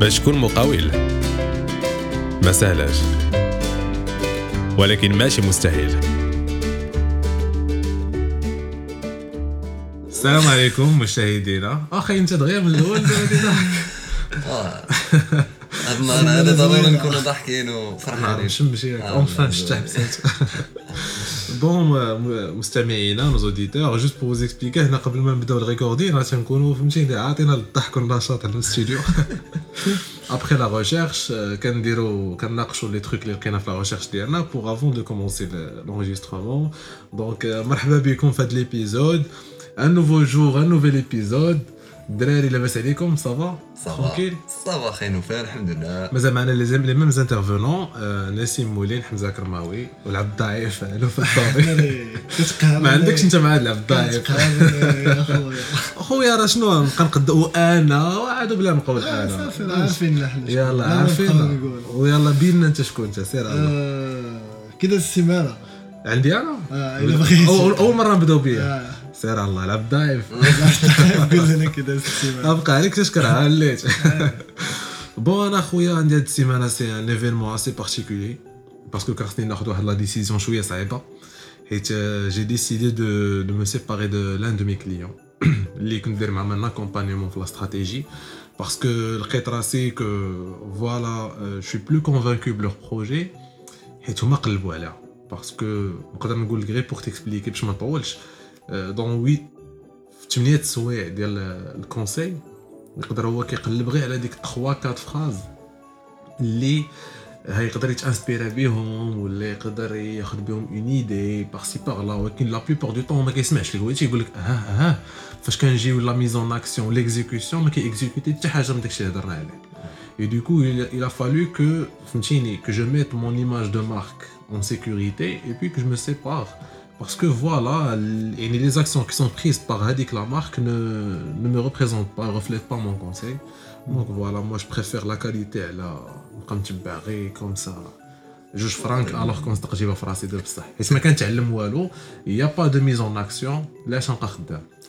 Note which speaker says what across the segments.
Speaker 1: باش تكون مقاول. ما سهلاش ولكن ماشي مستحيل. السلام عليكم مشاهدينا. آخي أنت دغيا من
Speaker 2: الأول؟ هاد النهار هذا ضروري نكونوا ضاحكين وفرحانين.
Speaker 1: شم شي اونفان شتح بسيت بون مستمعينا نوز اوديتور جوست بور فوز اكسبليكي هنا قبل ما نبداو الريكوردين راه تنكونوا فهمتيني عاطينا الضحك والنشاط هنا في الاستوديو ابخي لا ريشيرش كنديروا كنناقشوا لي تروك اللي لقينا في لا ريشيرش ديالنا بوغ افون دو كومونسي لونجسترومون دونك مرحبا بكم في هذا ليبيزود ان نوفو جور ان نوفيل ايبيزود الدراري لاباس عليكم صافا
Speaker 2: ترونكيل صافا خاي نوفال الحمد لله.
Speaker 1: مازال معنا لي لي ميم انترفونون نسيم مولين حمزة كرماوي والعبد الضعيف لوف ما عندكش أنت مع العبد الضعيف. أخويا. راه شنو؟ نبقى نقد وأنا وعاد بلا نقول أنا.
Speaker 3: عارفين حنا
Speaker 1: يلا عارفين. ويلا بينا أنت شكون أنت؟ سير
Speaker 3: كذا السيمانه
Speaker 1: عندي أنا؟
Speaker 3: إلا
Speaker 1: اول مرة نبدأو بيا سير الله لعب ضايف
Speaker 3: قول لنا كذا السيمانه
Speaker 1: ابقى عليك تشكرها عليت بون انا خويا عندي هاد السيمانه سي ان ايفينمون اسي بارتيكولي باسكو كان خصني ناخذ واحد لا ديسيزيون شويه صعيبه حيت جي ديسيدي دو دو مو سيباري دو لان دو مي كليون اللي كنت ندير معاه من اكومبانيمون في لا استراتيجي باسكو لقيت راسي كو فوالا شو بلو كونفانكو بلور بروجي حيت هما قلبوا عليها باسكو نقدر نقول لك غير بوغ تيكسبليكي باش ما نطولش دون وي في 8 سوايع ديال الكونساي يقدر هو كيقلب غير على ديك 3 4 فراز اللي ها يقدر يتانسبيرا بهم ولا يقدر ياخذ بهم اون ايدي بارسي باغ لا ولكن لا بلوبار دو طون ما كيسمعش لك هو تيقول لك ها ها فاش كنجيو لا ميزون اكسيون ليكزيكسيون ما كيكزيكوتي حتى حاجه من داكشي اللي هضرنا عليه Et du coup, il, il a fallu que, que je mette mon image de marque en sécurité et puis que je me sépare Parce que voilà, les actions qui sont prises par Hadik, la marque, ne, ne me représentent pas, ne reflètent pas mon conseil. Donc voilà, moi je préfère la qualité, là, comme tu barré, comme ça. جوج فرانك الوغ كون صدق جيبها في راسي دير بصح حيت ما كنتعلم والو يا با دو ميزون اكسيون علاش نبقى خدام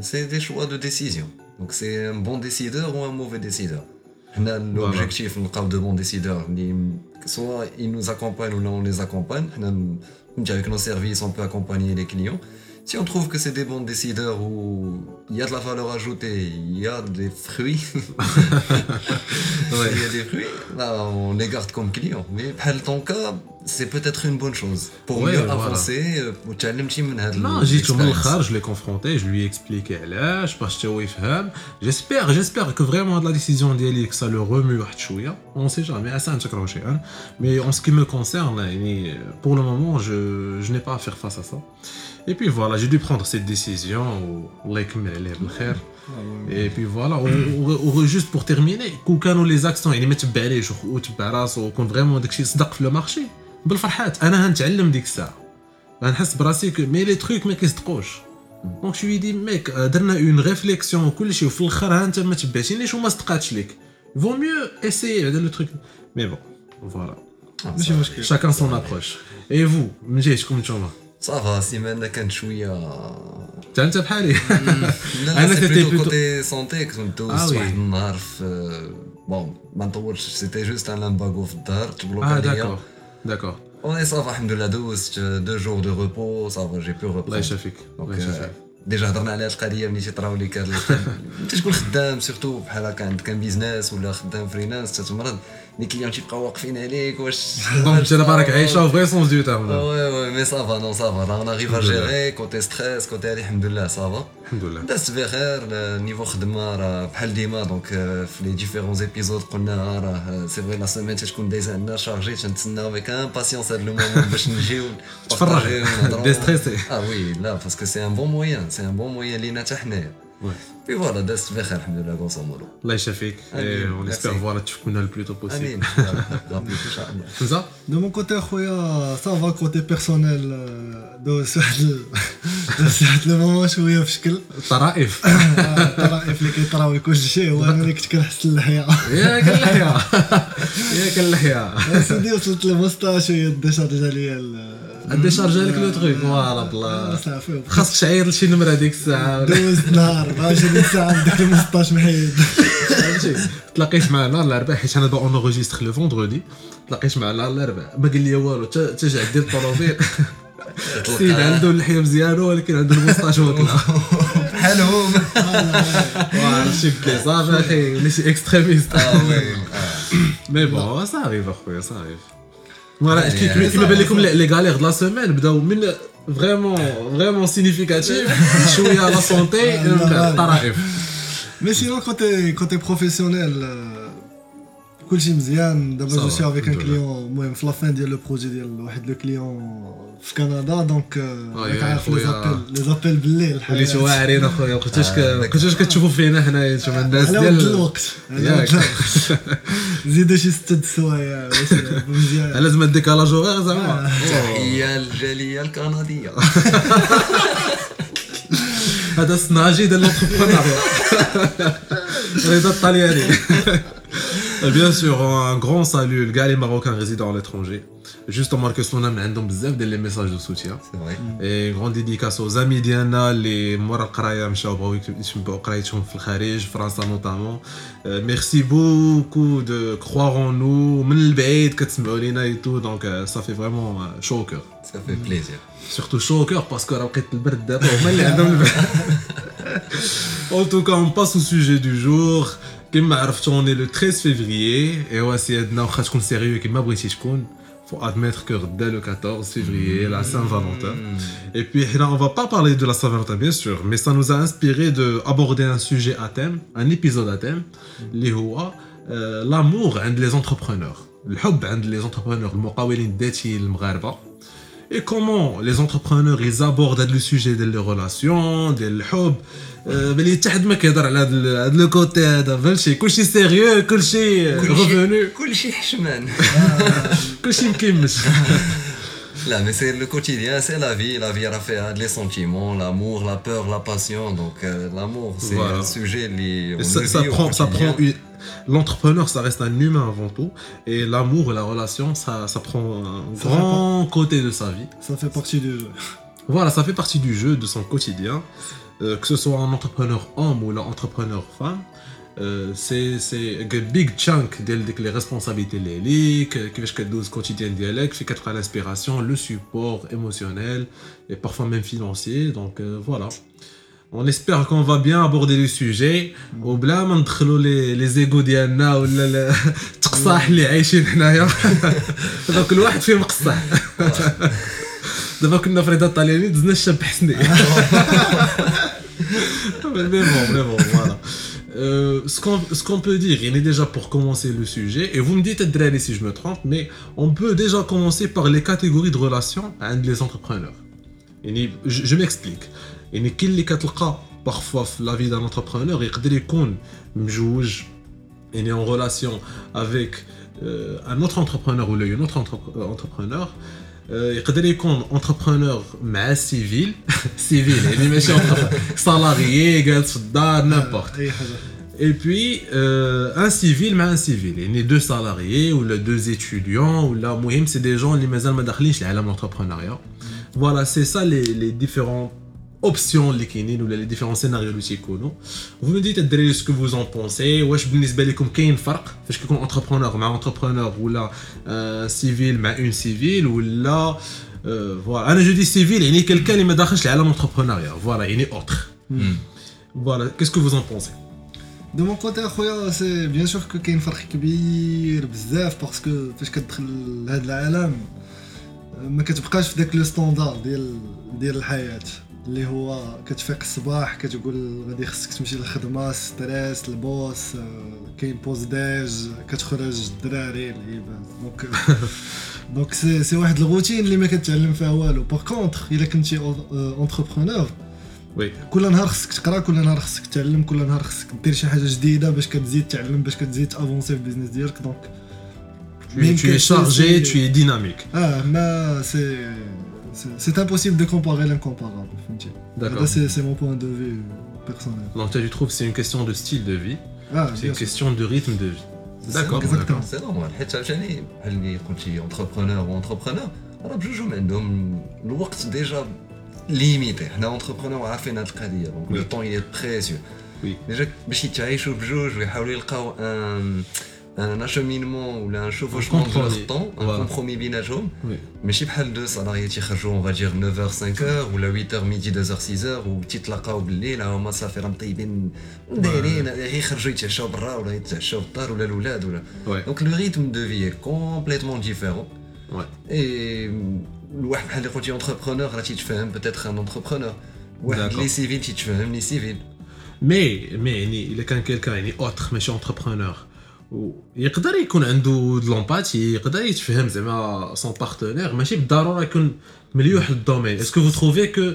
Speaker 2: c'est des choix de décision. Donc c'est un bon décideur ou un mauvais décideur. L'objectif, on parle de bons décideurs. Soit ils nous accompagnent ou non, on les accompagne. Avec nos services, on peut accompagner les clients. Si on trouve que c'est des bons décideurs où il y a de la valeur ajoutée, il y a des fruits, là, on les garde comme clients. Mais dans ton cas, c'est peut-être une bonne chose pour mieux avancer. Euh,
Speaker 1: non, j'ai tourné le je l'ai confronté, je lui ai expliqué là, je pense J'espère, j'espère que vraiment la décision d'Eli ça le remue On ne sait jamais, ça hein. Mais en ce qui me concerne, pour le moment, je n'ai pas à faire face à ça. Et puis voilà, j'ai dû prendre cette décision. الله يكمل عليه بالخير. Et puis voilà, ou, ou, juste pour terminer, كون كانوا لي زاكسيون يعني ما تبعليش وتبع راسو وكون فريمون داكشي صدق في لو مارشي بالفرحات انا غنتعلم ديك الساعه غنحس براسي كو مي لي تروك ما كيصدقوش دونك شوي دي ميك درنا اون ريفليكسيون وكل شيء وفي الاخر ها انت ما تبعتينيش وما صدقاتش ليك فو ميو اسيي هذا لو تروك مي بون فوالا
Speaker 3: ماشي مشكل
Speaker 1: شاكان سون ابروش اي فو من جهتكم نتوما
Speaker 2: صافا سيمانه كانت شوية
Speaker 1: حتى انت بحالي
Speaker 2: لا
Speaker 1: أنا
Speaker 2: لا سي
Speaker 1: c'était
Speaker 2: بلوتو كوتي سونتي كنت دوزت. واحد النهار في بون ما نطولش سيتي جوست ان لامباغو في الدار تبلوك
Speaker 1: آه
Speaker 2: عليا
Speaker 1: داكور داكور
Speaker 2: اوني صافا الحمد لله دوزت دو جور دو ريبو صافا جي بو
Speaker 1: الله
Speaker 2: ريبو
Speaker 1: يشافيك الله يشافيك
Speaker 2: ديجا هضرنا على هاد القضية ملي تيطراو لك انت تكون خدام سيرتو بحال هكا عندك كان بيزنس ولا خدام فريلانس تتمرض لي كليون تيبقاو واقفين عليك واش
Speaker 1: دونك انا باراك عايشه في سونس دو تيرم
Speaker 2: وي وي مي سافا نو سافا اون اريف ا جيري كوتي ستريس كوتي هادي الحمد لله سافا
Speaker 1: الحمد لله
Speaker 2: دازت بخير نيفو خدمه راه بحال ديما دونك في لي ديفيرون زيبيزود قلنا راه سي فري لا سيمين تتكون دايزه عندنا شارجي تنتسناو بك امباسيونس هاد لو مومون باش نجيو
Speaker 1: تفرغ ديستريسي
Speaker 2: اه وي لا باسكو سي ان بون مويان سي ان بون مويان لينا حتى حنايا بي فوالا دازت بخير الحمد لله غوسو مودو
Speaker 1: الله يشافيك اون اسبير فوالا تشوفونا لو بلوتو بوسيبل
Speaker 2: امين ربي ان شاء الله
Speaker 1: حمزه
Speaker 3: دو مون كوتي اخويا سافا كوتي بيرسونيل دوز واحد دوز واحد لو مومون شوية في شكل
Speaker 1: الطرائف
Speaker 3: الطرائف اللي كيطراو كل شيء وأنا اللي كنت كنحس اللحيه
Speaker 1: ياك اللحيه ياك اللحيه
Speaker 3: سيدي وصلت للموستاش وهي ديشارجا ليا ال-
Speaker 1: ديشارجا لك لو تخيك فوالا
Speaker 3: آه،
Speaker 1: بالله.
Speaker 3: صافي
Speaker 1: خاصك تعيط لشي نمرة ديك الساعة.
Speaker 3: دوزت نهار 24 ساعه عندك الموستاش محيد.
Speaker 1: فهمتي؟ تلاقيت معنا الأربعاء حيت أنا با اونغيستر لو فوندغودي تلاقيت معنا الأربعاء. ما قال لي والو تا جا عندي الطوموبيل السيد عنده اللحيه مزيانه ولكن عنده الموسطاش واكله
Speaker 2: بحالهم
Speaker 1: وعرفتي بلي صافي أخي ولي شي إكستريميست.
Speaker 2: آه وي.
Speaker 1: مي بون صافي أخويا صافي. Voilà,
Speaker 2: qui
Speaker 1: m'appelle les, comme les galères de la semaine, mais vraiment, vraiment significatif, chouïa à la santé, ah, euh, Mais
Speaker 3: sinon, quand t'es professionnel, euh, كلشي مزيان. دابا جو سي افيك ان. كليون المهم في لافان ديال لو بروجي ديال واحد لو كليون في كندا دونك راك عارف لي. زابيل لي زابيل بالليل
Speaker 1: وليتو. واعرين أخويا. كنتوش
Speaker 2: آه،
Speaker 1: كنتوش كتشوفوا فينا حنايا نتوما الناس
Speaker 3: على ود
Speaker 1: ديال
Speaker 3: الوقت. على
Speaker 1: ياك.
Speaker 3: ود الوقت. زيدوا شي ستة السوايع مزيان
Speaker 1: لازم الديكالاج هوغ زعما.
Speaker 2: تحية للجاليه الكندية.
Speaker 1: هذا الصناجي ديال لونتربرونور رضا الطلياني. Bien sûr, un grand salut le gars les Marocains résidant à l'étranger. Juste remarquer son nom عندهم بزاف ديال les messages de soutien.
Speaker 2: سي فري
Speaker 1: Et grande dédicace aux amis ديالنا اللي مورا القرايه مشاو بغاو يتبعوا قرايتهم في الخارج فرنسا نوتامون ميرسي بوكو دو كروار اون نو من البعيد كتسمعوا لينا اي تو دونك صافي فريمون شو كور
Speaker 2: Ça fait plaisir.
Speaker 1: Surtout chaud au cœur parce que راه لقيت البرد دابا هما اللي عندهم البرد. En tout cas, on passe au sujet du jour. كما عرفتوا on est le 13 février et سيادنا واخا تكون سيريو كما بغيتي تكون faut admettre que غدا le 14 février la Saint-Valentin et puis là on va pas parler de la Saint-Valentin bien sûr mais ça nous a inspiré de aborder un sujet à thème un épisode à thème اللي هو euh, l'amour عند les entrepreneurs الحب عند les entrepreneurs المقاولين الذاتيين المغاربه et comment les entrepreneurs ils abordent le sujet de les relations ديال الحب آه، بلي حتى حد ما كيهضر على هذا هذا لو كوتي هذا فهمتي كلشي سيريو كلشي ريفونو
Speaker 2: كل شيء حشمان
Speaker 1: كلشي مكمش
Speaker 2: Là, mais c'est le quotidien, c'est la vie. La vie a fait les sentiments, l'amour, la peur, la passion. Donc, euh, l'amour, c'est un sujet
Speaker 1: lié. L'entrepreneur, ça reste un humain avant tout. Et l'amour et la relation, ça, ça prend un grand côté de sa vie.
Speaker 3: Ça fait partie du jeu.
Speaker 1: Voilà, ça fait partie du jeu, de son quotidien. Euh, que ce soit un entrepreneur homme ou l'entrepreneur femme, euh, c'est c'est un big chunk ديال ديك les responsabilités اللي عليك كيفاش كدوز quotidien ديالك فين كتلقى l'inspiration, le support émotionnel et parfois même financier. Donc euh, voilà. On espère qu'on va bien aborder le sujet وبلا ما ندخلوا les les égos ديالنا ولا ال- التقصاح اللي عايشين حنايا دابا كل واحد فيه مقصح دابا كنا في رضا الطلياني دزنا الشاب حسني mais bon, mais bon, voilà. Euh, ce qu'on peut dire, il est déjà pour commencer le sujet, et vous me dites, Drani, si je me trompe, mais on peut déjà commencer par les catégories de relations hein, entre les entrepreneurs. Et je, je m'explique. Et les parfois la vie d'un entrepreneur, il peut il est en relation avec euh, un autre entrepreneur ou une autre entrepreneur, يقدر يكون انتربرونور مع سيفيل سيفيل يعني ماشي سالاريي جالس في الدار نيمبورت
Speaker 3: اي حاجه
Speaker 1: Et puis, euh, un civil, mais un civil. Il y a deux salariés, ou là, deux étudiants, ou là, مهم, c'est des gens qui مازال ما داخلينش لعالم l'entrepreneuriat. Voilà, c'est ça les, les différentes options اللي كاينين ولا les différents scénarios اللي تيكونوا. Vous me dites الدراري ce que vous en pensez. واش بالنسبه لكم كاين فرق فاش كيكون entrepreneur مع entrepreneur ولا euh, civil مع une civil ولا Euh, voilà, انا جو دي سيفيل يعني quelqu'un اللي ما داخلش لعالم entrepreneuriat voilà يعني autre voilà qu'est-ce que vous en pensez
Speaker 3: دو مون كوتي اخويا سي بيان سور كو كاين فرق كبير بزاف باسكو فاش كتدخل لهذا العالم ما كتبقاش في داك لو ستوندار ديال ديال الحياه اللي هو كتفيق الصباح كتقول غادي خصك تمشي للخدمة ستريس البوس كاين بوز داج كتخرج الدراري العباد دونك دونك سي سي واحد الروتين اللي ما كتعلم فيها والو. باغ كونتخ إلا كنتي اونتربرونور
Speaker 1: وي
Speaker 3: كل نهار خصك تقرأ كل نهار خصك تعلم كل نهار خصك دير شي حاجة جديدة باش كتزيد تعلم باش كتزيد تافونسي في البيزنس ديالك. دونك
Speaker 1: tu es, tu es chargé tu es dynamique.
Speaker 3: آه ما سي سي امبوسيبل دو كومباري لانكومبارابل فهمتي
Speaker 1: D'accord.
Speaker 3: هذا سي سي مون بوين دو في بيرسونيل
Speaker 1: donc toi tu trouves que c'est une question de style de vie
Speaker 3: اه
Speaker 1: c'est une question de rythme de vie d'accord
Speaker 3: exactement.
Speaker 1: d'accord
Speaker 2: سي نورمال حيت عاوتاني بحال اللي قلتي اونتربرونور و اونتربرونور راه بجوجهم عندهم الوقت ديجا ليميتي حنا اونتربرونور عارفين هاد القضيه دونك لو
Speaker 1: Oui.
Speaker 2: طون يي بريسيو
Speaker 1: Oui.
Speaker 2: ديجا باش يتعايشوا بجوج ويحاولوا يلقاو ان un acheminement ou
Speaker 1: un
Speaker 2: chevauchement de
Speaker 1: leur
Speaker 2: temps, un
Speaker 1: compromis
Speaker 2: binage home. Mais je suis de salariés qui on va dire 9h, 5h, ou la 8h, midi, 2h, 6h, ou petit laqa ou blé, là, on m'a ça fait un petit
Speaker 1: bin.
Speaker 2: Donc le rythme de vie est complètement différent. Et quand tu es entrepreneur, là, tu te fais peut-être un entrepreneur. Ouais,
Speaker 1: les
Speaker 2: civils, tu te fais les
Speaker 1: civils. Mais, mais, il y a quand quelqu'un, il est autre, mais je suis entrepreneur. يقدر يكون عنده لومباتي يقدر يتفهم زعما سون بارتنير ماشي بالضرورة يكون مليوح للدومين. اسكو فو تروفي كو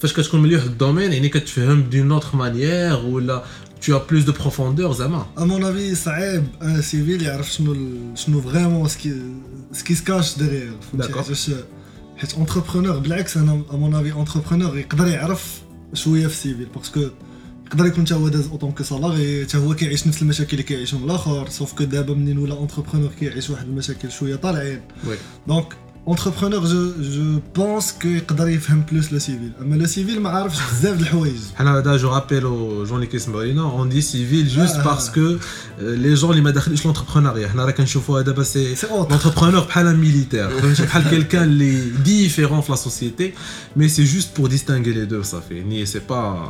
Speaker 1: فاش كتكون مليوح للدومين يعني كتفهم دون اوتر مانيير ولا tu as plus de profondeur زعما؟
Speaker 3: ا مون افي صعيب. ان سيفيل يعرف شنو شنو فريمون سكي سكي سكاش ديغيغ فهمتي. حيتاش حيت اونتربرونور بالعكس أنا ا مون افي اونتربرونور يقدر يعرف شوية في سيفيل باسكو يقدر يكون حتى هو داز اوتون كو سالاري حتى هو كيعيش نفس المشاكل اللي كيعيشهم الاخر سوف كو دابا منين ولا اونتربرونور كيعيش واحد المشاكل شويه طالعين
Speaker 1: وي
Speaker 3: دونك اونتربرونور جو جو بونس كو يقدر يفهم بلوس لو سيفيل اما لو سيفيل ما عارفش بزاف د الحوايج
Speaker 1: حنا هذا جو رابيل aux gens اللي كيسمعوا لينا اون دي سيفيل جوست
Speaker 3: آه.
Speaker 1: باسكو لي جون اللي ما داخلينش لونتربرونيا حنا راه كنشوفوها دابا سي
Speaker 3: سي اوتر
Speaker 1: L'entrepreneur بحال un militaire فهمتي بحال quelqu'un اللي différent في la société mais c'est juste pour distinguer les deux صافي يعني c'est pas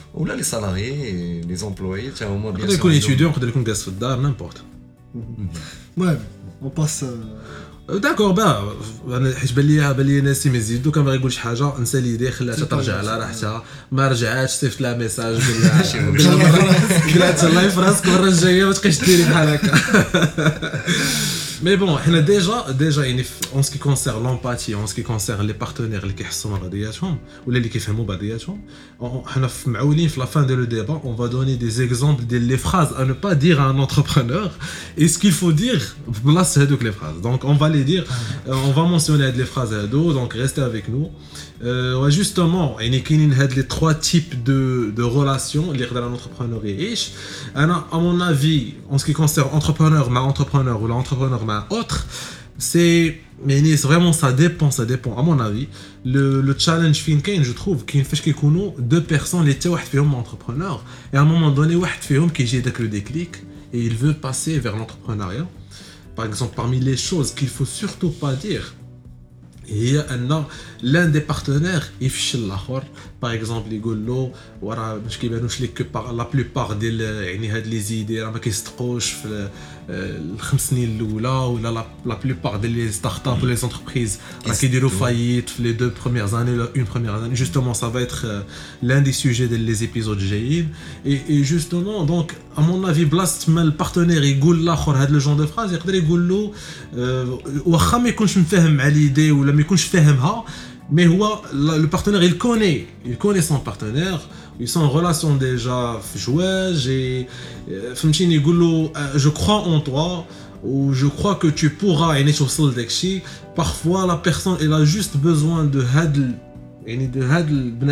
Speaker 2: ولا لي سالاري لي زومبلوي حتى هما بيان
Speaker 1: يقدر يكون étudiant يقدر يكون جالس في الدار نيمبورت
Speaker 3: المهم اون باس
Speaker 1: داكور با أنا حيت بان لي بان لي ناسي مزيدو كان باغي يقول شي حاجة نسى ليدي خلاها ترجع على راحتها ما رجعاتش صيفط لها ميساج قال لها قالت الله في راسك المره الجايه ما تبقايش ديري بحال هكا Mais bon, on a déjà, déjà en ce qui concerne l'empathie, en ce qui concerne les partenaires qui sont radiation ou les qui font radiation, on a la fin de le débat, on va donner des exemples des phrases à ne pas dire à un entrepreneur et ce qu'il faut dire, là c'est les phrases. Donc on va les dire, ah. euh, on va mentionner les phrases à dos, donc restez avec nous. Euh, justement, il y a les trois types de, de relations les l'entrepreneur et Alors, à mon avis, en ce qui concerne entrepreneur ma entrepreneur ou l'entrepreneur ma autre, c'est mais vraiment ça dépend ça dépend. À mon avis le, challenge fin je trouve qu'il fait qu'il deux personnes les étaient un entrepreneur. Et à un moment donné un qui j'ai le déclic et il veut passer vers l'entrepreneuriat. Par exemple parmi les choses qu'il faut surtout pas dire هي ان l'un des partenaires يفشل الاخر باغ اكزومبل يقول له وراه باش كيبانوش ليك كو لا بلوبار ديال يعني هاد لي زيدي راه ما كيصدقوش في آه، الخمس سنين الاولى ولا لا لا بلوبار ديال لي ستارت اب ولا لي زونتربريز راه كيديروا فايت في لي دو بروميير اني ولا اون بروميير اني جوستومون سا فا اتر l'un des sujets ديال لي زيبيزود جايين et, et justement donc à mon avis بلاصه ما البارتنير يقول لاخر هاد لو جون دو فراز يقدر يقول له آه، واخا ما يكونش مفاهم مع ليدي ولا ما يكونش فاهمها mais le partenaire, il connaît, il connaît son partenaire, ils sont en relation déjà, et euh, euh, je crois en toi, ou je crois que tu pourras, et parfois la personne, elle a juste besoin de hadl, de hadl, ben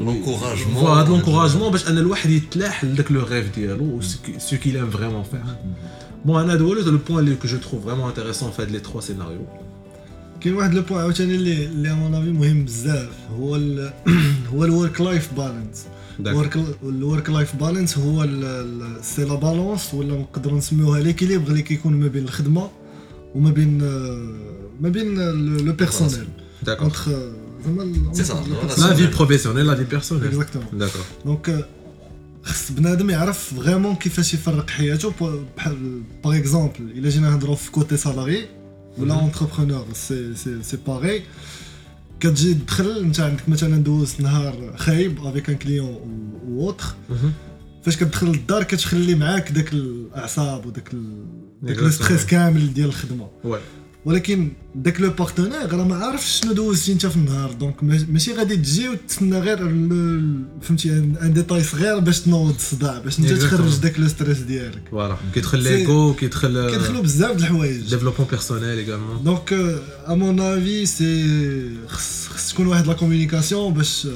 Speaker 2: l'encouragement.
Speaker 1: Voilà, l'encouragement, parce le rêve diallo, ce qu'il aime vraiment faire. Mm-hmm. Bon, le point que je trouve vraiment intéressant en fait les trois scénarios.
Speaker 3: كاين واحد لو بوين عاوتاني اللي اللي مون افي مهم بزاف هو ال هو الورك لايف بالانس. الورك لايف بالانس هو سي لا بالونس ولا نقدروا نسميوها ليكيليبر اللي كيكون ما بين الخدمة وما بين آه، ما بين لو بيرسونيل زعما
Speaker 2: C'est ça,
Speaker 3: ال-
Speaker 1: La vie professionnelle, la vie personnelle.
Speaker 3: Exactement.
Speaker 1: D'accord.
Speaker 3: دونك خص بنادم يعرف فريمون كيفاش يفرق حياته باغ اكزومبل إلا جينا نهضروا في كوتي سالاري ولا. اونتربرونور سي سي سي باغي كتجي تدخل انت عندك مثلا دوزت نهار خايب افيك ان كليون اوتر
Speaker 1: Mhm.
Speaker 3: فاش كتدخل للدار كتخلي معاك داك الاعصاب وداك داك. لو ستريس كامل ديال
Speaker 1: الخدمة.
Speaker 3: ولكن داك لو بارتنير راه ما عارفش شنو دوزتي انت في النهار دونك ما- ماشي غادي تجي وتسنى غير فهمتي ان ديتاي صغير باش تنوض الصداع باش انت. تخرج داك لو ستريس ديالك
Speaker 1: Voilà. كيدخل l'ego, كيدخل
Speaker 3: كيدخلوا بزاف د الحوايج
Speaker 1: développement personnel également.
Speaker 3: دونك ا مون افي سي خص تكون واحد لا كومونيكاسيون باش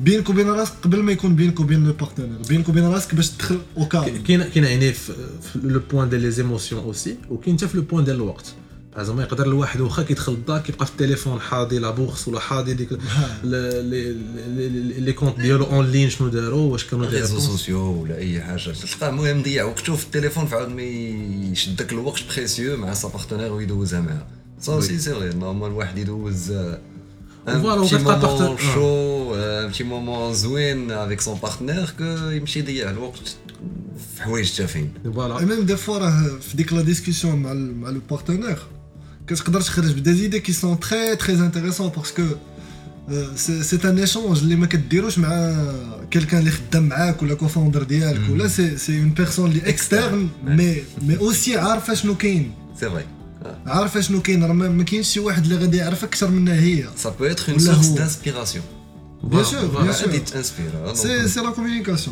Speaker 3: بينك وبين راسك قبل ما يكون بينك وبين لو بارتنير بينك وبين راسك باش تدخل أو كالم
Speaker 1: كاين كاين يعني في في لو بوان ديال لي زيموسيون اوسي وكاين حتى في لو بوان ديال الوقت زعما يقدر الواحد واخا كيدخل للدار كيبقى في التليفون حاضي لا بورس ولا حاضي ديك ال- لي- كونت ديالو اون لين شنو داروا واش كانوا
Speaker 2: ريزو. سوسيو ولا اي حاجة. تلقاه المهم مضيع وقته في التليفون فعاد ما يشدك الوقت بريسيو مع سا بارتنير ويدوزها معاه سا اوسي سي فري نورمال الواحد يدوز
Speaker 1: وكتلقى
Speaker 2: مومون
Speaker 1: partenaire-
Speaker 2: شو بتي مومون زوين افيك سون بارتنير كو يمشي يضيع الوقت في حوايج تافهين
Speaker 1: فوالا
Speaker 3: ميم دي فوا راه في ديك لا ديسكسيون مع مع لو بارتنير كتقدر تخرج بدي زيدي كي سون تري تري انتريسون باسكو سي سي ان ايشونج اللي ما كديروش مع كيلكان اللي خدام معاك ولا كوفاوندر ديالك
Speaker 2: مم.
Speaker 3: ولا سي سي اون بيرسون اللي اكسترن مي مي اوسي عارفه شنو كاين
Speaker 2: سي فري
Speaker 3: عارفه شنو كاين راه ما ما كاينش شي واحد اللي غادي يعرف اكثر منها هي
Speaker 2: سا بو اتر اون
Speaker 3: ولا
Speaker 2: سورس
Speaker 3: هو.
Speaker 2: دانسبيراسيون
Speaker 3: Bien sûr, bien sûr.
Speaker 2: غادي تانسبير
Speaker 3: سي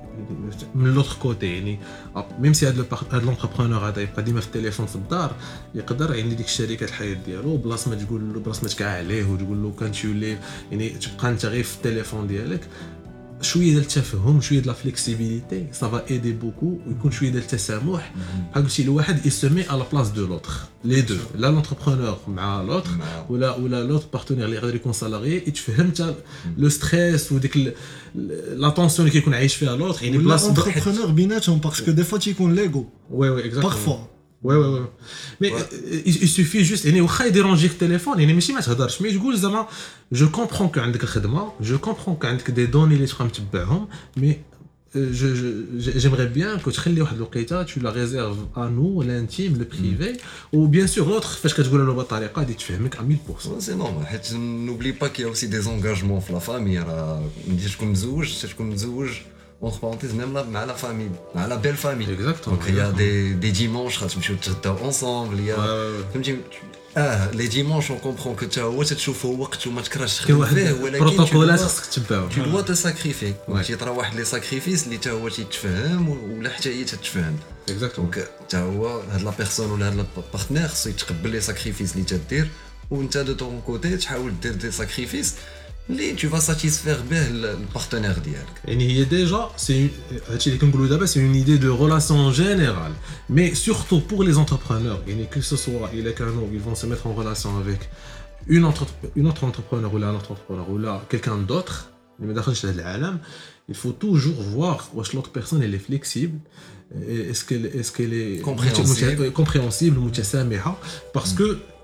Speaker 1: من لوتر كوتي يعني ميم سي هاد هاد لونتربرونور هذا يبقى ديما في التليفون في الدار يقدر يعني ديك الشركة الحياة ديالو بلاص ما تقول له بلاص ما تكع عليه وتقول له كانت يو ليف يعني تبقى أنت غير في التليفون ديالك. شوية ديال التفهم شوية ديال لا فليكسيبيليتي سافا ايدي بوكو ويكون شوية ديال التسامح. بحال قلتي الواحد يسمي على بلاص دو لوتر لي دو لا لونتربرونور مع لوتر ولا ولا لوتر بارتنير اللي يقدر يكون سالاري يتفهم حتى لو ستريس وديك ال- ال- لا طونسيون اللي كيكون عايش فيها لوتر يعني
Speaker 3: ولا
Speaker 1: بلاص
Speaker 3: اونتربرونور بيناتهم باسكو دي فوا تيكون ليغو
Speaker 1: وي وي اكزاكتومون
Speaker 3: بارفوا
Speaker 1: وي وي وي مي يسوفي جوست يعني واخا يديرونجيك التليفون يعني ماشي ما تهضرش مي تقول زعما جو كومبرون كو عندك الخدمه جو كومبرون كو عندك دي دوني اللي تبقى متبعهم مي جيمري بيان كو تخلي واحد الوقيته تو لا ريزيرف ا نو لانتيم لو بريفي وبيان سور لوتر فاش كتقول له بطريقه غادي تفهمك 100%
Speaker 2: سي نورمال حيت نوبلي با كي اوسي دي زونغاجمون في لا فامي راه ملي تكون مزوج تكون مزوج اونتر بارونتيز ميم مع لا فامي مع لا بيل فامي يا
Speaker 1: exactement.
Speaker 2: دي دي ديمونش غتمشيو تغداو اونصومبل يا فهمتي آه لي ديمونش اون كومبرون كو تا هو تتشوفه وقت وما تكرهش تخدم فيه ولكن
Speaker 1: بروتوكولات خصك
Speaker 2: te sacrifier.
Speaker 1: Ouais.
Speaker 2: ouais. تيطرا واحد لي ساكريفيس اللي تا هو تيتفهم ولا حتى هي تتفهم
Speaker 1: اكزاكتومون
Speaker 2: دونك تا هو هاد لا بيرسون ولا هاد البارتنير خصو يتقبل لي ساكريفيس اللي تدير وانت دو طون كوتي تحاول دير دي ساكريفيس tu
Speaker 1: vas satisfaire bien le partenaire Et déjà, c'est c'est une idée de relation en général, mais surtout pour les entrepreneurs, que ce soit les canaux, ils vont se mettre en relation avec une autre, entrepreneur ou là, un autre entrepreneur ou là, quelqu'un d'autre, il faut toujours voir si l'autre personne elle est flexible, est-ce qu'elle est,
Speaker 2: compréhensible,
Speaker 1: compréhensible parce que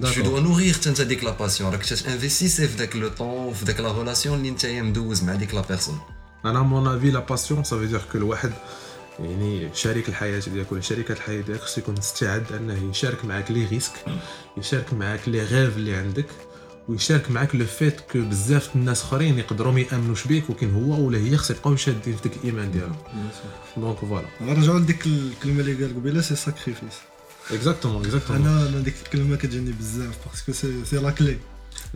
Speaker 2: tu dois nourrir حتى انت ديك لا باسيون راك تانفيستيسي في داك لو طون وفي داك لا ريلاسيون اللي انت مدوز مع ديك لا بيرسون
Speaker 1: أنا مون افي لا باسيون سا فيدير كو الواحد يعني شريك الحياة ديالك ولا شريكه الحياة ديالك خصو يكون مستعد أنه يشارك معاك لي ريسك يشارك معاك لي غيف اللي عندك ويشارك معاك لو فيت كو بزاف الناس آخرين يقدروا ما يأمنوش بيك ولكن هو ولا هي خص يبقاو شادين في ديك الإيمان ديالهم دونك فوالا
Speaker 3: نرجعوا لديك الكلمة اللي قال قبيلة سي ساكريفيس
Speaker 1: اكزاكتومون اكزاكتومون
Speaker 3: انا انا ديك الكلمه كتجيني بزاف باسكو سي سي لا كلي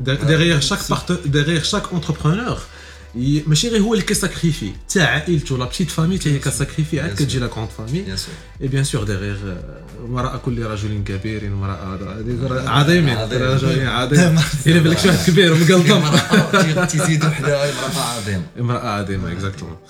Speaker 1: derrière chaque part- derrière chaque entrepreneur ي- ماشي غير هو اللي كيساكريفي حتى عائلته لا بتيت فامي حتى هي كتساكريفي عاد
Speaker 2: Bien
Speaker 1: كتجي
Speaker 2: sûr.
Speaker 1: لا كونت فامي
Speaker 2: بيان سور
Speaker 1: اي بيان سور ديغيغ وراء كل رجل كبير امرأة عظيم
Speaker 2: عظيم.
Speaker 1: رجل عظيم إلا بالك شي واحد كبير ومقلطم
Speaker 2: امرأة تزيد وحده امرأة عظيمة
Speaker 1: امرأة عظيمة exactement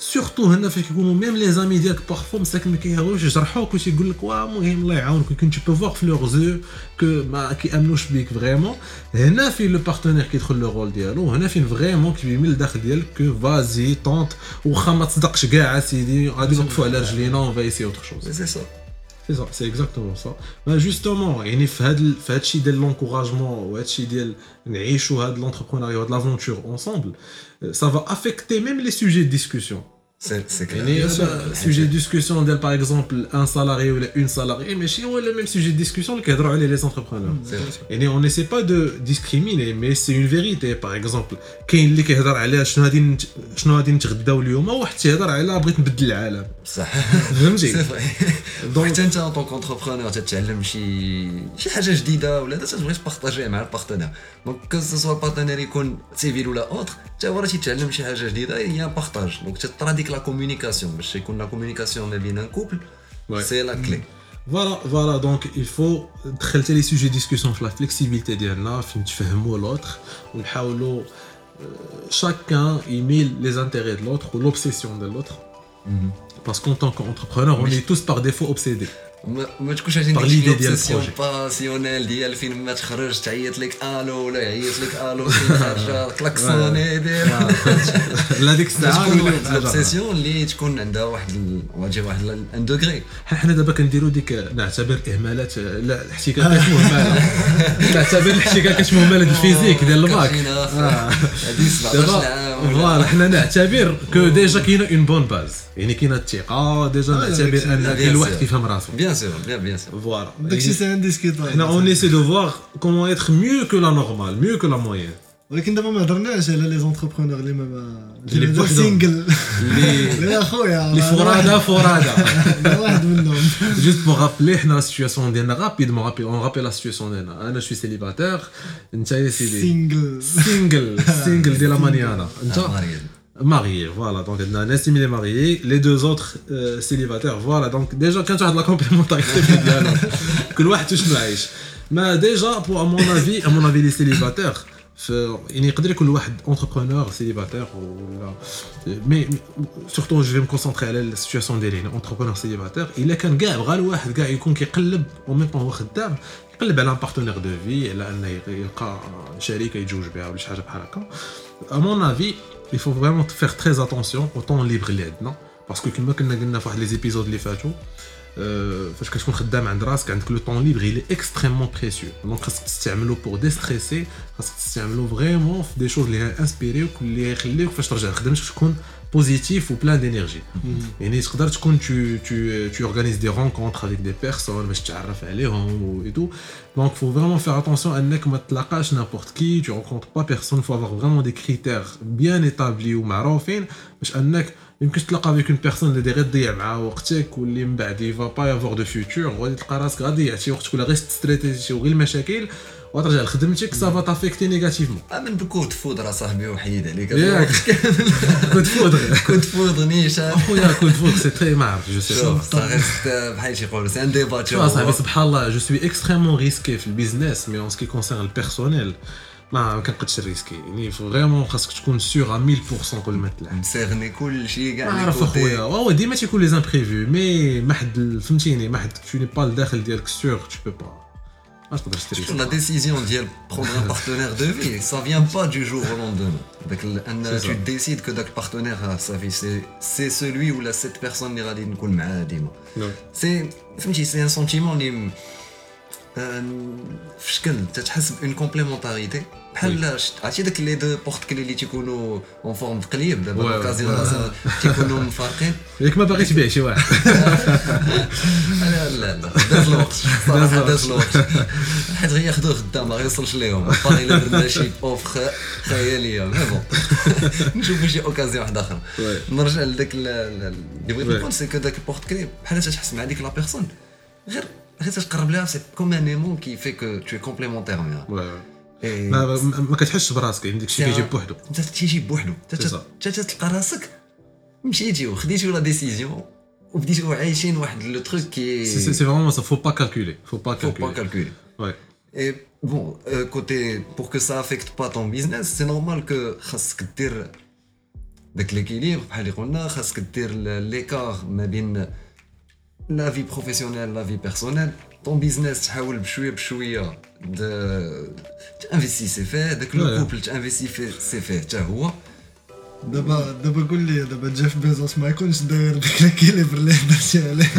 Speaker 1: سورتو هنا فاش كيكونوا ميم لي زامي ديالك بارفو مساكن ما كيهاوش يجرحوك واش يقول لك واه المهم الله يعاونك ولكن tu peux voir في لور زو كو ما كيامنوش بيك فريمون هنا فين لو بارتنير كيدخل لو رول ديالو هنا فين فريمون كيبين من الداخل ديالك كو فازي طونت واخا ما تصدقش كاع سيدي غادي نوقفوا على رجلينا اون فايسي اوتر شوز
Speaker 2: سي سا
Speaker 1: سي ça سي اكزاكتومون سا ما جوستومون يعني في هاد ال- في هاد الشيء ديال لونكوراجمون وهاد الشيء ديال نعيشوا هاد لونتربرونيا وهاد لافونتور اونسومبل سا فا افيكتي ميم لي سوجي دو ديسكوسيون
Speaker 2: سي سي
Speaker 1: يعني سوجي دو ديسكوسيون ديال باغ اكزومبل ان سالاري ولا اون سالاري ماشي هو لو ميم سوجي دو ديسكوسيون اللي كيهضروا عليه لي زونتربرونور يعني اون نيسي با دو ديسكريميني مي سي اون فيريتي باغ اكزومبل كاين اللي كيهضر على شنو غادي نت- شنو غادي نتغداو اليوم واحد تيهضر على بغيت نبدل العالم
Speaker 2: صح
Speaker 1: فهمتي
Speaker 2: سي فري
Speaker 1: دونك
Speaker 2: حتى انت ان طونك انتربرونور تتعلم شي شي حاجه جديده ولا هذا تبغي تبارطاجيه مع البارتنير دونك كو سوا البارتنير يكون سيفيل ولا اوتر حتى هو راه تيتعلم شي حاجه جديده هي بارطاج دونك تطرا ديك لا كومونيكاسيون باش يكون لا كومونيكاسيون ما بين ان كوبل
Speaker 1: Ouais.
Speaker 2: سي لا كلي
Speaker 1: فوالا فوالا دونك الفو دخلت لي سوجي ديسكوسيون في لا فليكسيبيليتي ديالنا فين نتفهموا لوتر ونحاولوا chacun يميل لي زانتيري de l'autre ou l'obsession de l'autre parce qu'en tant qu'entrepreneur on
Speaker 2: Oui.
Speaker 1: est tous par défaut obsédés
Speaker 2: ما, تكونش ديك
Speaker 1: l'idée
Speaker 2: شي
Speaker 1: ديال البروجي.
Speaker 2: باسيونيل ديال فين ما تخرج تعيط لك ألو ولا يعيط لك ألو خارجه كلاكسوني دير
Speaker 1: لا ديك الساعة.
Speaker 2: الاوبسيسيون اللي تكون عندها واحد واجه واحد ان دوغري
Speaker 1: حنا دابا كنديروا ديك نعتبر اهمالات لا الاحتكاكات مهمله نعتبر الاحتكاكات مهمله الفيزيك ديال الباك.
Speaker 2: هذه 17 عام
Speaker 1: فوالا حنا نعتبر كو ديجا كاينة اون بون باز يعني كاينة الثقه ديجا نعتبر. أن الواحد
Speaker 2: sûr.
Speaker 1: كيفهم راسو
Speaker 2: بيان سور بيان سور
Speaker 1: فوالا
Speaker 3: داكشي سي انديسكيتابل
Speaker 1: حنا اون ايسي دو فوار كومون ايتر ميو كو لا نورمال ميو كو لا موين
Speaker 3: ولكن دابا ما هضرناش على لي زونتربرونور اللي ما
Speaker 1: اللي
Speaker 3: اللي مازال
Speaker 1: بوحدهم.
Speaker 3: سينجل
Speaker 1: اللي
Speaker 3: يا خويا
Speaker 1: اللي فرادا فرادا
Speaker 3: أنا واحد منهم
Speaker 1: جوست بوغ رابلي حنا لا سيتياسيون ديالنا رابيدمون رابي اون رابي لا سيتياسيون ديالنا انا شوي سيليباتير انت يا سيدي
Speaker 3: سينجل
Speaker 1: سينجل سينجل ديال مانيانا انت
Speaker 2: ماريال
Speaker 1: marié voilà donc on a un estimé les mariés les deux autres euh, célibataires voilà donc déjà quand tu as de la complémentarité في ديالهم كل واحد شنو عايش ما ديجا pour à mon avis à mon avis les célibataires في يعني يقدر يكون واحد entrepreneur célibataire ولا مي سورتو جو في مكونسونطري على السيتوياسيون ديالي يعني entrepreneur célibataire الا كان كاع بغى الواحد كاع يكون كيقلب او ميم هو خدام يقلب على ان بارتنير دو في على انه يلقى شريكه يتزوج بها ولا شي حاجه بحال هكا à mon avis il faut vraiment faire très attention au temps libre اللي عندنا باسكو كما كنا قلنا في واحد لي زيبيزود اللي فاتوا آه، فاش كتكون خدام عند راسك عندك لو طون ليبر il est extrêmement précieux دونك خاصك تستعملو بور ديستريسي خاصك تستعملو فريمون في دي شوز اللي انسبيريوك اللي يخليوك فاش ترجع لخدمتك تكون positif ou plein d'énergie.
Speaker 3: Mhm.
Speaker 1: Et quand tu, tu, tu organises des rencontres avec des personnes, باش تعرف عليهم et tout. Donc, il faut vraiment faire attention à ne pas n'importe qui, tu rencontres pas personne, il faut avoir vraiment des critères bien établis ou معروفين باش انك يمكن تلقى avec une personne اللي غير تضيع معاه وقتك واللي من بعد يفا با يافوار دو فيوتور وغادي تلقى راسك غادي ضيعتي وقتك ولا غير ستريتي وغير المشاكل وترجع لخدمتك سافا تافيكتي نيجاتيفمون
Speaker 2: من بكوت فودر اصاحبي وحيد عليك.
Speaker 1: ياك. كنت فودغ
Speaker 2: كنت فودر نيشان.
Speaker 1: خويا كنت فودغ سي تري ما عرف جو سي
Speaker 2: شوف صافي بحال شي يقولوا سي ان ديبات
Speaker 1: صاحبي سبحان الله جو سوي اكستريمون ريسكي في البيزنس مي اون سكي كونسيرن البيرسونيل ما كنقدش ريسكي يعني فريمون خاصك تكون سيغ 1000% قبل ما تلعب
Speaker 2: مسيغني كل شيء كاع
Speaker 1: ما عرف اخويا واو ديما تيكون لي زامبريفو مي ما حد فهمتيني ما حد tu n'es pas الداخل ديالك سيغ tu peux pas ما تقدرش تريسكي
Speaker 2: La décision de prendre un partenaire de vie, ça vient pas du jour au lendemain. Donc, un-
Speaker 1: C'est
Speaker 2: tu
Speaker 1: ça.
Speaker 2: décides que notre partenaire à sa vie, c'est- c'est celui ou la cette personne qui va dire نكون معاه ديما. C'est فهمتي c'est un sentiment اللي آه، في شكل تتحس بون كومبليمونتاريتي بحال عرفتي داك لي دو بورت كلي اللي تيكونوا اون فورم د قليب دابا. لوكازيون تيكونوا مفارقين
Speaker 1: ياك ما باغي تبيع شي واحد
Speaker 2: لا لا لا داز الوقت صراحة داز الوقت حيت ياخذوه خدام ما غيوصلش ليهم باغي الا درنا شي اوفر خياليه مي بون نشوفوا شي اوكازيون واحدة أخرى
Speaker 1: Ouais.
Speaker 2: نرجع لذاك ال- ال- اللي بغيت. نقول سي كو داك البورت كلي بحال تتحس مع ديك لا بيرسون غير غير تتقرب لها سي كوم ان ايمون كي في كو تو كومبليمونتير معاها
Speaker 1: Ouais.
Speaker 2: إيه.
Speaker 1: ما ما- ما كتحسش براسك عندك شي كيجي بوحدو
Speaker 2: انت تيجي بوحدو
Speaker 1: C'est ça.
Speaker 2: انت تلقى راسك مشيتي وخديتي لا ديسيزيون وبديتو عايشين واحد لو تروك كي
Speaker 1: سي سي فريمون سا فو با كالكولي فو با
Speaker 2: faut pas
Speaker 1: كالكولي
Speaker 2: calculer.
Speaker 1: Ouais.
Speaker 2: Et bon, euh, côté, pour que ça affecte pas ton business, c'est normal que خاصك دير داك l'équilibre بحال اللي قلنا خاصك دير l'écart ما بين la vie professionnelle la vie personnelle ton business تحاول بشويه بشويه د تانفيستي سي فيه داك لو
Speaker 1: Ouais.
Speaker 2: كوبل تانفيستي فيه سي فيه حتى هو
Speaker 3: دابا دابا قول لي دابا جيف بيزوس ما يكونش داير ديك ليكيليبر اللي هضرتي عليه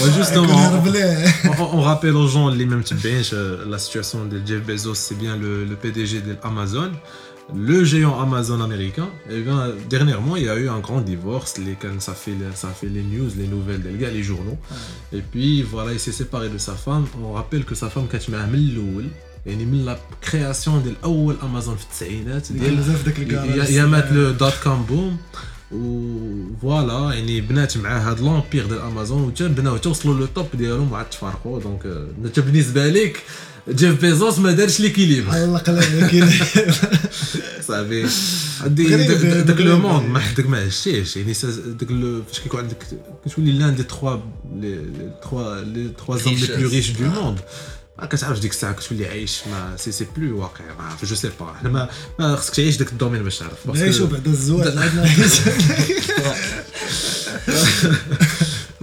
Speaker 1: Ouais, justement,
Speaker 3: يكون
Speaker 1: on,
Speaker 3: هرب ليه
Speaker 1: on- on rappelle aux gens les mêmes تبعينش la situation de Jeff Bezos, c'est bien le, le PDG de Amazon, le géant Amazon américain. Et bien, dernièrement, il y a eu un grand divorce. Les, quand ça, fait, ça fait les news, les nouvelles des gars, les journaux. Et puis, voilà, il s'est séparé de sa femme. On rappelle que sa femme, quand tu mets un يعني من لا كرياسيون ديال اول امازون في التسعينات ديال
Speaker 3: بزاف داك الكارث.
Speaker 1: يا مات لو دوت كوم بوم وفوالا يعني بنات مع هاد لومبير ديال امازون وتا بناو توصلوا لو توب ديالهم وعاد تفارقوا دونك آه، انت بالنسبه لك جيف بيزوس ما دارش ليكيليبر
Speaker 3: الله قلب
Speaker 1: صافي. عندي داك- لو. موند ما حدك ما عشتيش يعني داك فاش كيكون عندك كتولي لأن دي تخوا لي تخوا لي تخوا زون لي بلو ريش دو موند ما كتعرفش ديك الساعة كتولي عايش ما سي سي بلو واقع. ما عرف جو سي با حنا ما ما خصك تعيش داك الدومين باش تعرف.
Speaker 3: نعيشو بعد الزواج.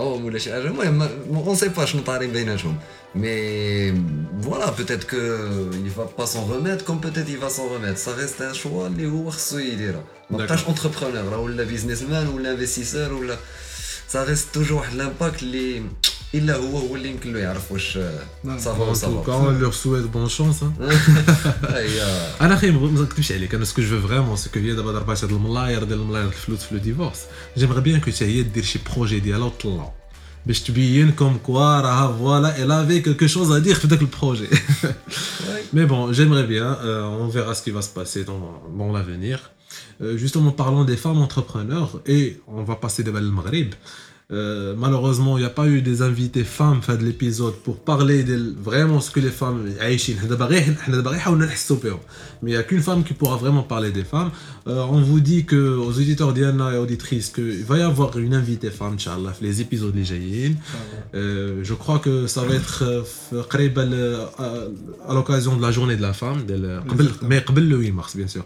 Speaker 2: انستوراهم ولا شي حاجه المهم اون سي با شنو طاري بيناتهم مي فوالا بوتيت كو il va pas s'en remettre comme peut-être il va s'en remettre ça reste un choix اللي هو خصو يديرها ما
Speaker 1: D'accord.
Speaker 2: بقاش اونتربرونور راه ولا بيزنس مان ولا انفستيسور ولا ça reste toujours واحد لامباكت اللي الا هو هو اللي يمكن له يعرف واش
Speaker 3: نعم.
Speaker 2: صافا
Speaker 1: En tout
Speaker 2: وصافا
Speaker 1: cas, on leur souhaite bonne chance. Hein.
Speaker 2: هي
Speaker 1: انا اخي ما نكذبش عليك انا سكو جو فريمون سكو هي دابا ضربات هاد الملاير ديال الملاير ديال الفلوس في لو ديفورس جيمغي بيان كو حتى هي دير شي بروجي ديالها وطلعو باش تبين كوم كوا راها فوالا elle avait quelque chose à dire في داك البروجي Mais bon, j'aimerais bien, euh, on verra ce qui va se passer dans, dans l'avenir. Euh, justement, parlons des femmes entrepreneurs et on va passer devant le Maghreb. euh, malheureusement, il n'y a pas eu des invités femmes fin de l'épisode pour parler de vraiment ce que les femmes aïchines. Hein. Mais il n'y a qu'une femme qui pourra vraiment parler des femmes. Euh, on vous dit que, aux auditeurs Diana et auditrices qu'il va y avoir une invitée femme, Inch'Allah, les épisodes les euh, je crois que ça va être à l'occasion de la journée de la femme, mais le 8 mars, bien sûr.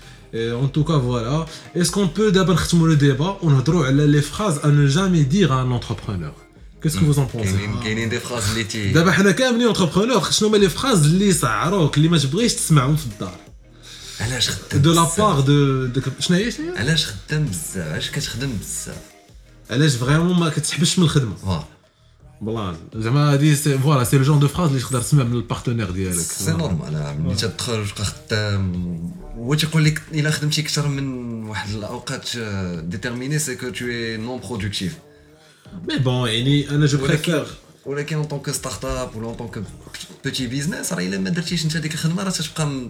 Speaker 1: En tout cas, voilà. Est-ce qu'on peut d'abord faire le débat On a les phrases à ne jamais dire à un entrepreneur. Qu'est-ce que vous en pensez
Speaker 2: كاينين دي فراز اللي تي
Speaker 1: دابا حنا كاملين entrepreneur شنو هما لي فراز اللي يسعروك اللي ما تبغيش تسمعهم في الدار
Speaker 2: علاش خدام
Speaker 1: دو لا
Speaker 2: بزاف؟
Speaker 1: بار دو دو- شنو هي شنو هي
Speaker 2: علاش خدام بزاف علاش كتخدم بزاف
Speaker 1: علاش فريمون ما كتحبش من الخدمه
Speaker 2: فوالا
Speaker 1: والله زعما هادي فوالا سي لو جون دو فراز اللي تقدر تسمع من البارتنير ديالك.
Speaker 2: سي نورمال ملي تتخرج تبقى خدام هو تيقول لك إلا خدمتي أكثر من واحد الأوقات ديتيرميني سي كو تو اي نون برودكتيف
Speaker 1: مي بون يعني أنا جو بريفير
Speaker 2: ولكن اون طونك ستارت اب ولا اون طونك بوتي بيزنس راه إلا ما درتيش أنت ديك الخدمة راه تتبقى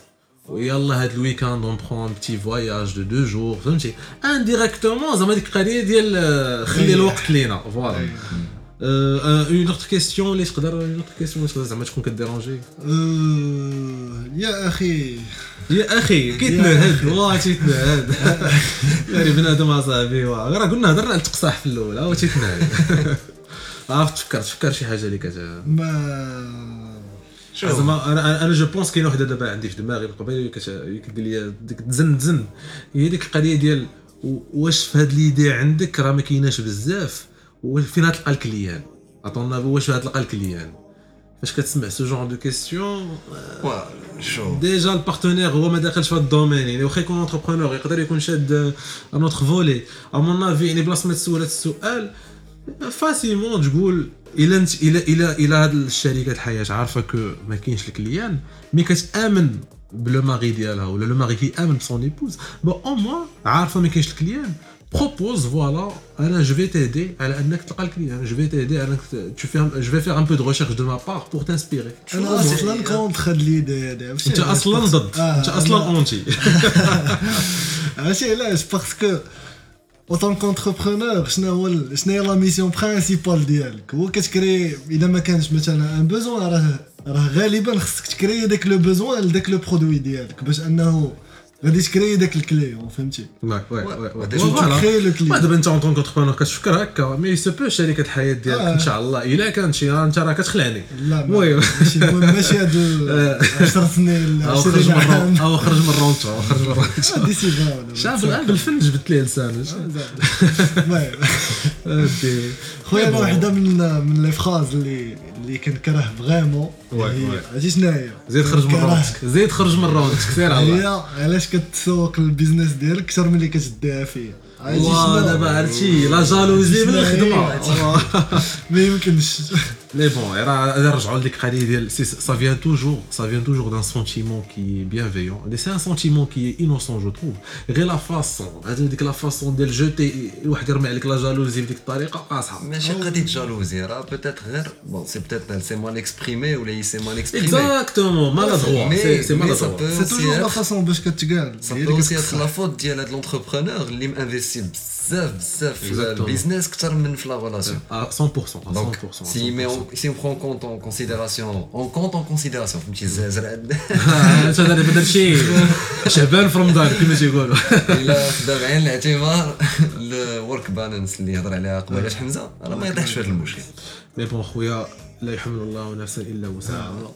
Speaker 1: ويلا هاد الويكاند اون برون بتي فواياج دو دو جور فهمتي انديريكتومون زعما ديك القضية ديال خلي الوقت لينا فوالا اون اوتر كيستيون اللي تقدر اون اوتر كيستيون اللي تقدر زعما تكون كديرونجي
Speaker 3: يا أخي
Speaker 1: يا أخي كيتنهد والله تيتنهد يعني بنادم اصاحبي واه راه قلنا هضرنا على التقصاح في الأول هو تيتنهد عرفت تفكر تفكر شي حاجة اللي كت
Speaker 3: ما
Speaker 1: زعما أنا أنا جو بونس كاين وحدة دابا عندي في دماغي قبيله كت- كدير لي ديك تزن تزن. هي ديك القضية ديال واش في هاد ليدي عندك راه ما كايناش بزاف وفين غتلقى الكليان؟ اطون واش غتلقى الكليان؟ فاش كتسمع سو جون دو كيستيون ديجا البارتنير هو ما داخلش في هذا الدومين يعني واخا يكون اونتربرونور يقدر يكون شاد ان اوتر فولي ا مون افي يعني بلاصة ما تسول هذا السؤال فاسيمون تقول إلا انت الا الا إلا هاد الشركة الحياة عارفة كو ما كاينش الكليان مي كتأمن بلو ماري ديالها ولا لو ماري كيأمن بسون ايبوز بون أو موان عارفة ما كاينش الكليان. بروبوز فوالا أنا جو في تيدي على أنك تلقى الكليان جو في تيدي على أنك tu fais جو في فير ان بو دو ريشيرش دو ما بار بور تانسبيري
Speaker 3: أنا أصلا كونتر هاد ليدي هادي أنت؟
Speaker 1: أصلا ضد
Speaker 3: آه،
Speaker 1: انت أصلا
Speaker 3: أنا-
Speaker 1: اونتي
Speaker 3: عرفتي علاش؟ باسكو اوتون كونتربرونور شنو هو شنو هي لا ميسيون برينسيبال ديالك هو كتكري اذا ما كانش مثلا ان بوزوان راه راه غالبا خصك تكري داك لو بوزوان لداك لو برودوي ديالك باش انه غادي تكري داك الكليون فهمتي
Speaker 1: وي وي
Speaker 2: وي،
Speaker 1: وي
Speaker 2: ديجا
Speaker 1: فوالا.
Speaker 3: تكري لو
Speaker 1: ما
Speaker 3: كليون
Speaker 1: دابا انت اون طونك كتفكر هكا مي سو بو شركه الحياة ديالك
Speaker 3: آه.
Speaker 1: ان شاء الله الا كانت شي انت راه كتخلعني
Speaker 3: لا المهم ماشي هادو 10 سنين
Speaker 1: أو خرج
Speaker 3: 20
Speaker 1: من أو خرج من الرونتو أو خرج من
Speaker 3: فا
Speaker 1: شاف الان بالفن جبت ليه لسانه
Speaker 3: المهم. خويا
Speaker 1: أنا.
Speaker 3: وحده من من لي فراز اللي اللي كنكره فريمون. عرفتي شنو هي
Speaker 1: زيد خرج من رونتك زيد خرج من رونتك سير
Speaker 3: هي علاش كتسوق البيزنس ديالك أكثر من اللي كتديها فيه
Speaker 1: واه؟ دابا عرفتي لا جالوزي من الخدمة.
Speaker 3: ما يمكنش.
Speaker 1: Mais bon, ça vient toujours, ça vient toujours d'un sentiment qui est bienveillant. C'est un sentiment qui est innocent, je trouve. Rien la façon, la façon de le jeter, avec la jalousie, Mais j'ai pas dit jalousie, peut-être, bon, c'est peut-être
Speaker 2: c'est mal exprimé ou c'est mal exprimé. Exactement, maladroit. C'est. C'est toujours la façon de ce
Speaker 1: que tu gagnes. Ça peut
Speaker 3: aussi être la faute de l'entrepreneur,
Speaker 2: l'investisseur
Speaker 3: هي
Speaker 2: بو
Speaker 3: اللي
Speaker 2: اوسي
Speaker 3: كتصح.
Speaker 2: لا فوت ديال هاد لونتربرونور اللي مانفيستي بزاف بزاف في
Speaker 1: Exactement.
Speaker 2: البيزنس اكثر من في لا ريلاسيون
Speaker 1: à 100% à 100%
Speaker 2: Donc,
Speaker 1: à
Speaker 2: si, met
Speaker 1: 100%.
Speaker 2: on, si on prend en compte en considération, on compte en considération, فهمتي الزرع
Speaker 1: انت دابا دابا شي شعبان في رمضان كما تيقولوا
Speaker 2: الا خدا بعين الاعتبار الورك بالانس اللي هضر عليها قبيله حمزه راه ما يطيحش في هذا المشكل
Speaker 1: مي بون خويا لا يحمل الله نفسا إلا وسعها.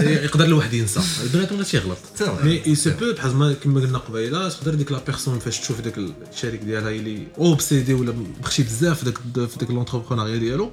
Speaker 1: يقدر الواحد ينسى. البنات ولا تيغلط. مي اي سو بو بحال ما كما قلنا قبيلة تقدر ديك لا بيرسون فاش تشوف داك الشريك ديالها اللي اوبسيدي ولا مخشي بزاف في داك في داك لونتربرونيا ديالو.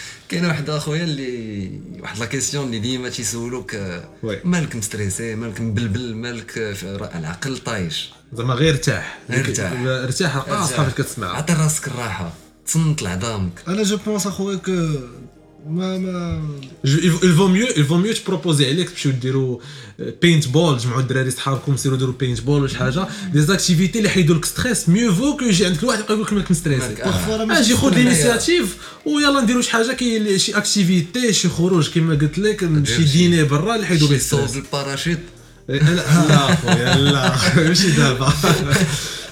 Speaker 2: كاين واحد اخويا اللي واحد لا كيسيون اللي ديما تيسولوك آه،. مالك مستريسي مالك مبلبل مالك آه، العقل طايش.
Speaker 1: زعما غير ارتاح.
Speaker 2: غير ارتاح.
Speaker 1: ارتاح راه صحابك كتسمع.
Speaker 2: عطي راسك الراحة. تصنت لعظامك.
Speaker 3: أنا جو بونس أخويا ما ما
Speaker 1: il vaut mieux il vaut mieux تبروبوزي عليك تمشيو ديروا بينت بول تجمعوا الدراري صحابكم سيروا ديروا بينت بول ولا شي حاجة دي زاكتيفيتي اللي يحيدوا لك ستريس ميو فو كو يجي عندك الواحد يبقى يقول لك مالك مستريسي أجي خذ
Speaker 3: ستريس.
Speaker 1: لينيسياتيف ويلا نديروا شي حاجة كي شي اكتيفيتي شي خروج كما قلت لك شي ديني برا اللي يحيدوا به ستريس
Speaker 2: الباراشوت
Speaker 1: لا لا خويا لا ماشي دابا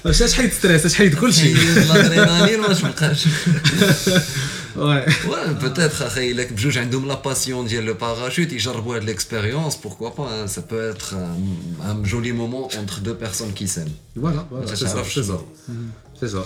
Speaker 1: اش اش حيد ستريس اش حيد كل شيء
Speaker 2: الادرينالين ما تبقاش Ouais. peut-être. Ils ont la passion de le parachute, il ils de l'expérience, pourquoi pas. Hein. Ça peut être euh, un, joli moment entre deux personnes qui
Speaker 1: s'aiment. Voilà,
Speaker 2: voilà
Speaker 1: c'est ça.
Speaker 2: C'est ça.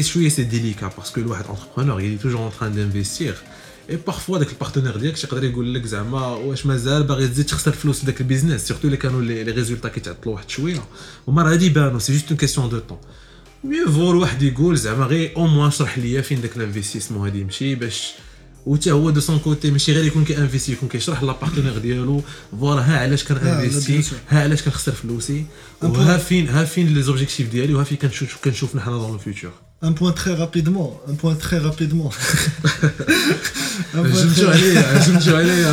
Speaker 1: شوية سي ديليكا باسكو الواحد انتربرونور il est toujours en train d'investir. بارفوا داك البارتنير ديالك يقدر يقول لك زعما واش مازال باغي تزيد تخسر فلوس داك البيزنس سيرتو الا كانوا لي ريزولتا كيتعطلوا واحد شوية هما راه غادي يبانوا سي جوست اون كيسيون دو طون مي فو الواحد يقول زعما غير أو موان شرح ليا فين داك الانفستيسمون هادي يمشي باش وتا هو دو سون كوتي ماشي غير يكون كانفيستي يكون كيشرح لا بارتنير ديالو فوالا ها علاش كان
Speaker 3: لا،
Speaker 1: انفيستي
Speaker 3: bien sûr.
Speaker 1: ها علاش كنخسر فلوسي وها فين ها فين لي زوبجيكتيف ديالي وها فين كنشوف كنشوفنا حنا دون لو فيوتور
Speaker 3: Un point très rapidement, un point très rapidement. un, point
Speaker 1: جمتو
Speaker 3: très,
Speaker 1: عليا جمتو عليا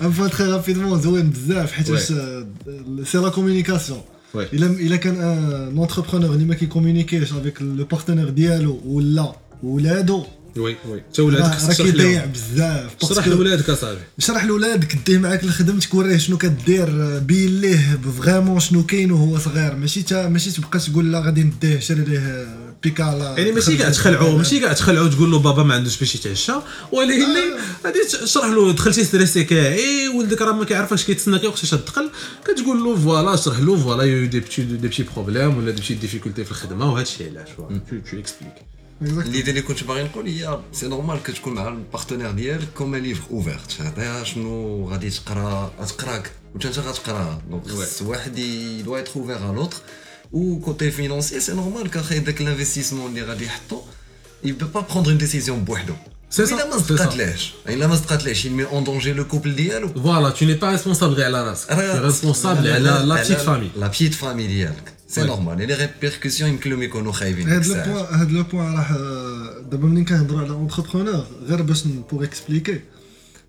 Speaker 3: un point très rapidement, زوين بزاف حيت سي لا كومونيكاسيون. الا الا كان ان اونتربرونور اللي ما كيكومونيكيش افيك لو بارتنير ديالو ولا ولادو
Speaker 1: وي وي. تا ولادك؟
Speaker 3: كيضيع
Speaker 1: لهم.
Speaker 3: بزاف.
Speaker 1: شرح لولادك أصاحبي.
Speaker 3: شرح لولادك ديه معاك لخدمتك وريه شنو كدير بين ليه فريمون شنو كاين وهو صغير. ماشي تا ماشي تبقى تقول لا غادي نديه شري ليه بيكالا.
Speaker 1: يعني ماشي كاع تخلعو ماشي كاع تخلعو تقول له بابا ما عندوش باش يتعشى. ولكن غادي تشرح له دخلتي ستريسي كاعي ولدك راه ما كيعرفش كيتسنى كي وقتاش تدخل كتقول له فوالا شرح له فوالا يو دي بتي دي بتي بروبليم ولا دي بتي ديفيكولتي في الخدمة وهذا الشيء علاش تو اكسبليك
Speaker 2: اللي اللي كنت باغي نقول هي سي نورمال كتكون مع البارتنير ديالك كوم ليفر اوفيرت تعطيها شنو غادي تقرا غتقراك وانت انت غتقراها دونك خص واحد دوا يتر اوفير ا لوتر و كوتي فينونسي سي نورمال كاخي داك الانفستيسمون اللي غادي يحطو il peut pas prendre une décision بوحدو
Speaker 1: C'est ça,
Speaker 2: الا ما
Speaker 1: c'est ça.
Speaker 2: صدقاتلهش الا ما صدقاتلهش il met en danger le couple ديالو
Speaker 1: فوالا تو ني با ريسبونسابل غير على راسك تو ريسبونسابل على لا بتيت فامي
Speaker 2: لا بيت فامي ديالك سي
Speaker 1: Ouais.
Speaker 2: نورمال لي ريبيركسيون يمكن لهم يكونوا خايبين
Speaker 3: هاد
Speaker 2: ديك
Speaker 3: لو
Speaker 2: الساعة.
Speaker 3: بوان هاد لو بوان راه آه، دابا ملي كنهضروا على اونتربرونور غير باش بوغ اكسبليكي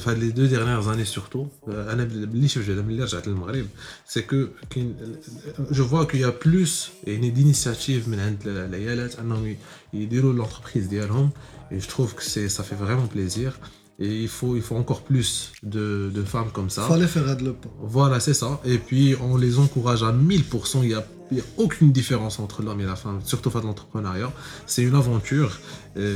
Speaker 1: enfin, les deux dernières années surtout, euh, أنا باللي شفت هذا ملي رجعت للمغرب, c'est que كاين- je vois qu'il y a plus يعني d'initiatives من عند العيالات انهم يديروا l'entreprise ديالهم et je trouve que c'est ça fait vraiment plaisir. Et il faut, il faut encore plus de, de femmes comme ça.
Speaker 3: Fallait faire هاد لو بوان
Speaker 1: Voilà, c'est ça. Et puis, on les encourage à 1000%. Il y a il n'y a aucune différence entre l'homme et la femme, surtout face à l'entrepreneuriat. C'est une aventure.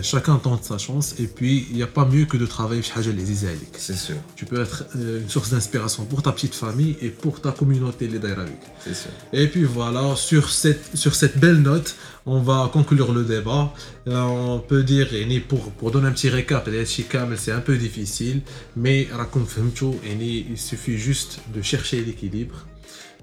Speaker 1: Chacun tente sa chance. Et puis, il n'y a pas mieux que de travailler chez les Israélites.
Speaker 2: C'est sûr.
Speaker 1: Tu peux être euh, une source d'inspiration pour ta petite famille et pour ta communauté, les Dairaviques.
Speaker 2: C'est sûr.
Speaker 1: Et puis voilà, sur cette, sur cette belle note, on va conclure le débat. Euh, on peut dire, et pour, pour donner un petit récap, c'est un peu difficile, mais il suffit juste de chercher l'équilibre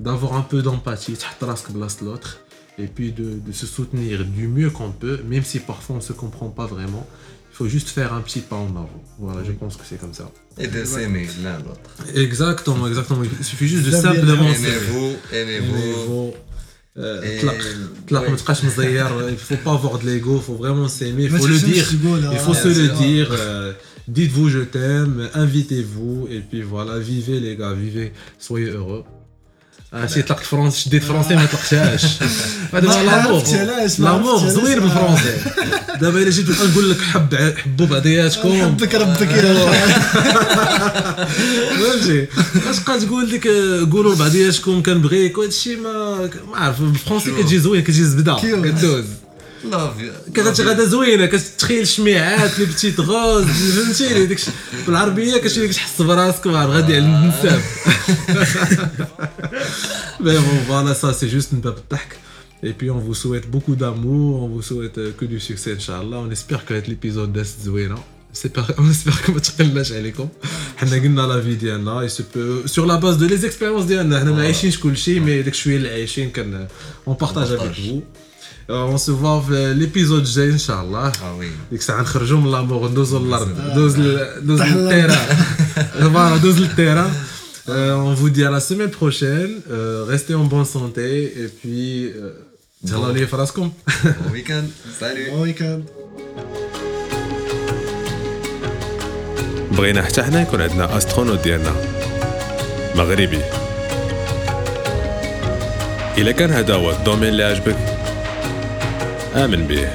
Speaker 1: d'avoir un peu d'empathie, de l'autre, et puis de, se soutenir du mieux qu'on peut, même si parfois on ne se comprend pas vraiment. Il faut juste faire un petit pas en avant. Voilà, je pense que c'est comme ça.
Speaker 2: Et de s'aimer l'un l'autre.
Speaker 1: Exactement, exactement. Il suffit juste de simplement
Speaker 2: Aimez-vous, aimez-vous.
Speaker 1: Euh, il ne faut pas avoir de l'ego, il faut vraiment s'aimer, il faut le dire. Il faut se le dire. Euh, dites-vous je t'aime, invitez-vous, et puis voilà, vivez les gars, vivez, soyez heureux. Ah, شي طلقت فرنسي شديت فرنسي ما طلقتهاش هو لامور لامور زوين
Speaker 3: علاش.
Speaker 1: بالفرنسي. دابا إلا جيت نبقى نقول لك حب حبوا بعضياتكم
Speaker 3: حبك ربك يا
Speaker 1: فهمتي؟ اش بقى تقول لك آه، قولوا لبعضياتكم كنبغيك وهذا الشيء ما ما عارف بالفرنسي
Speaker 2: شوف.
Speaker 1: كتجي زوين كتجي
Speaker 3: زبدة.
Speaker 1: كدوز.
Speaker 2: لاف
Speaker 1: كتجي غدا زوينه كتخيل الشميعات لي بتيت غوز فهمتيني داك الشيء. بالعربيه كتولي تحس براسك وعارف غادي على النساب Mais bon, voilà, ça c'est juste une belle tac. Et puis on vous souhaite beaucoup d'amour, on vous souhaite euh, que du succès, Inch'Allah. On espère que l'épisode d'Est Zouena. On espère que ما تقلناش عليكم حنا قلنا لا في ديالنا il se peut sur la base de les expériences ديالنا حنا ما عايشينش كل شيء مي داك الشويه اللي عايشين كان on partage
Speaker 2: On
Speaker 1: avec
Speaker 2: partage.
Speaker 1: vous اون سو فوا في ليبيزود الجاي ان شاء الله
Speaker 2: آه وي
Speaker 1: ديك الساعة نخرجوا من لامور ندوزوا للارض ندوز
Speaker 3: ندوز
Speaker 1: للتيرا فوالا ندوز للتيرا اون فو دي لا سيمين بروشين ريستي اون بون سونتي اي بي تهلاو ليا في راسكم
Speaker 2: بون ويكاند سالي بون
Speaker 3: ويكاند
Speaker 4: بغينا حتى حنا يكون عندنا استرونوت ديالنا مغربي. إذا كان هذا هو الدومين اللي عجبك. امن به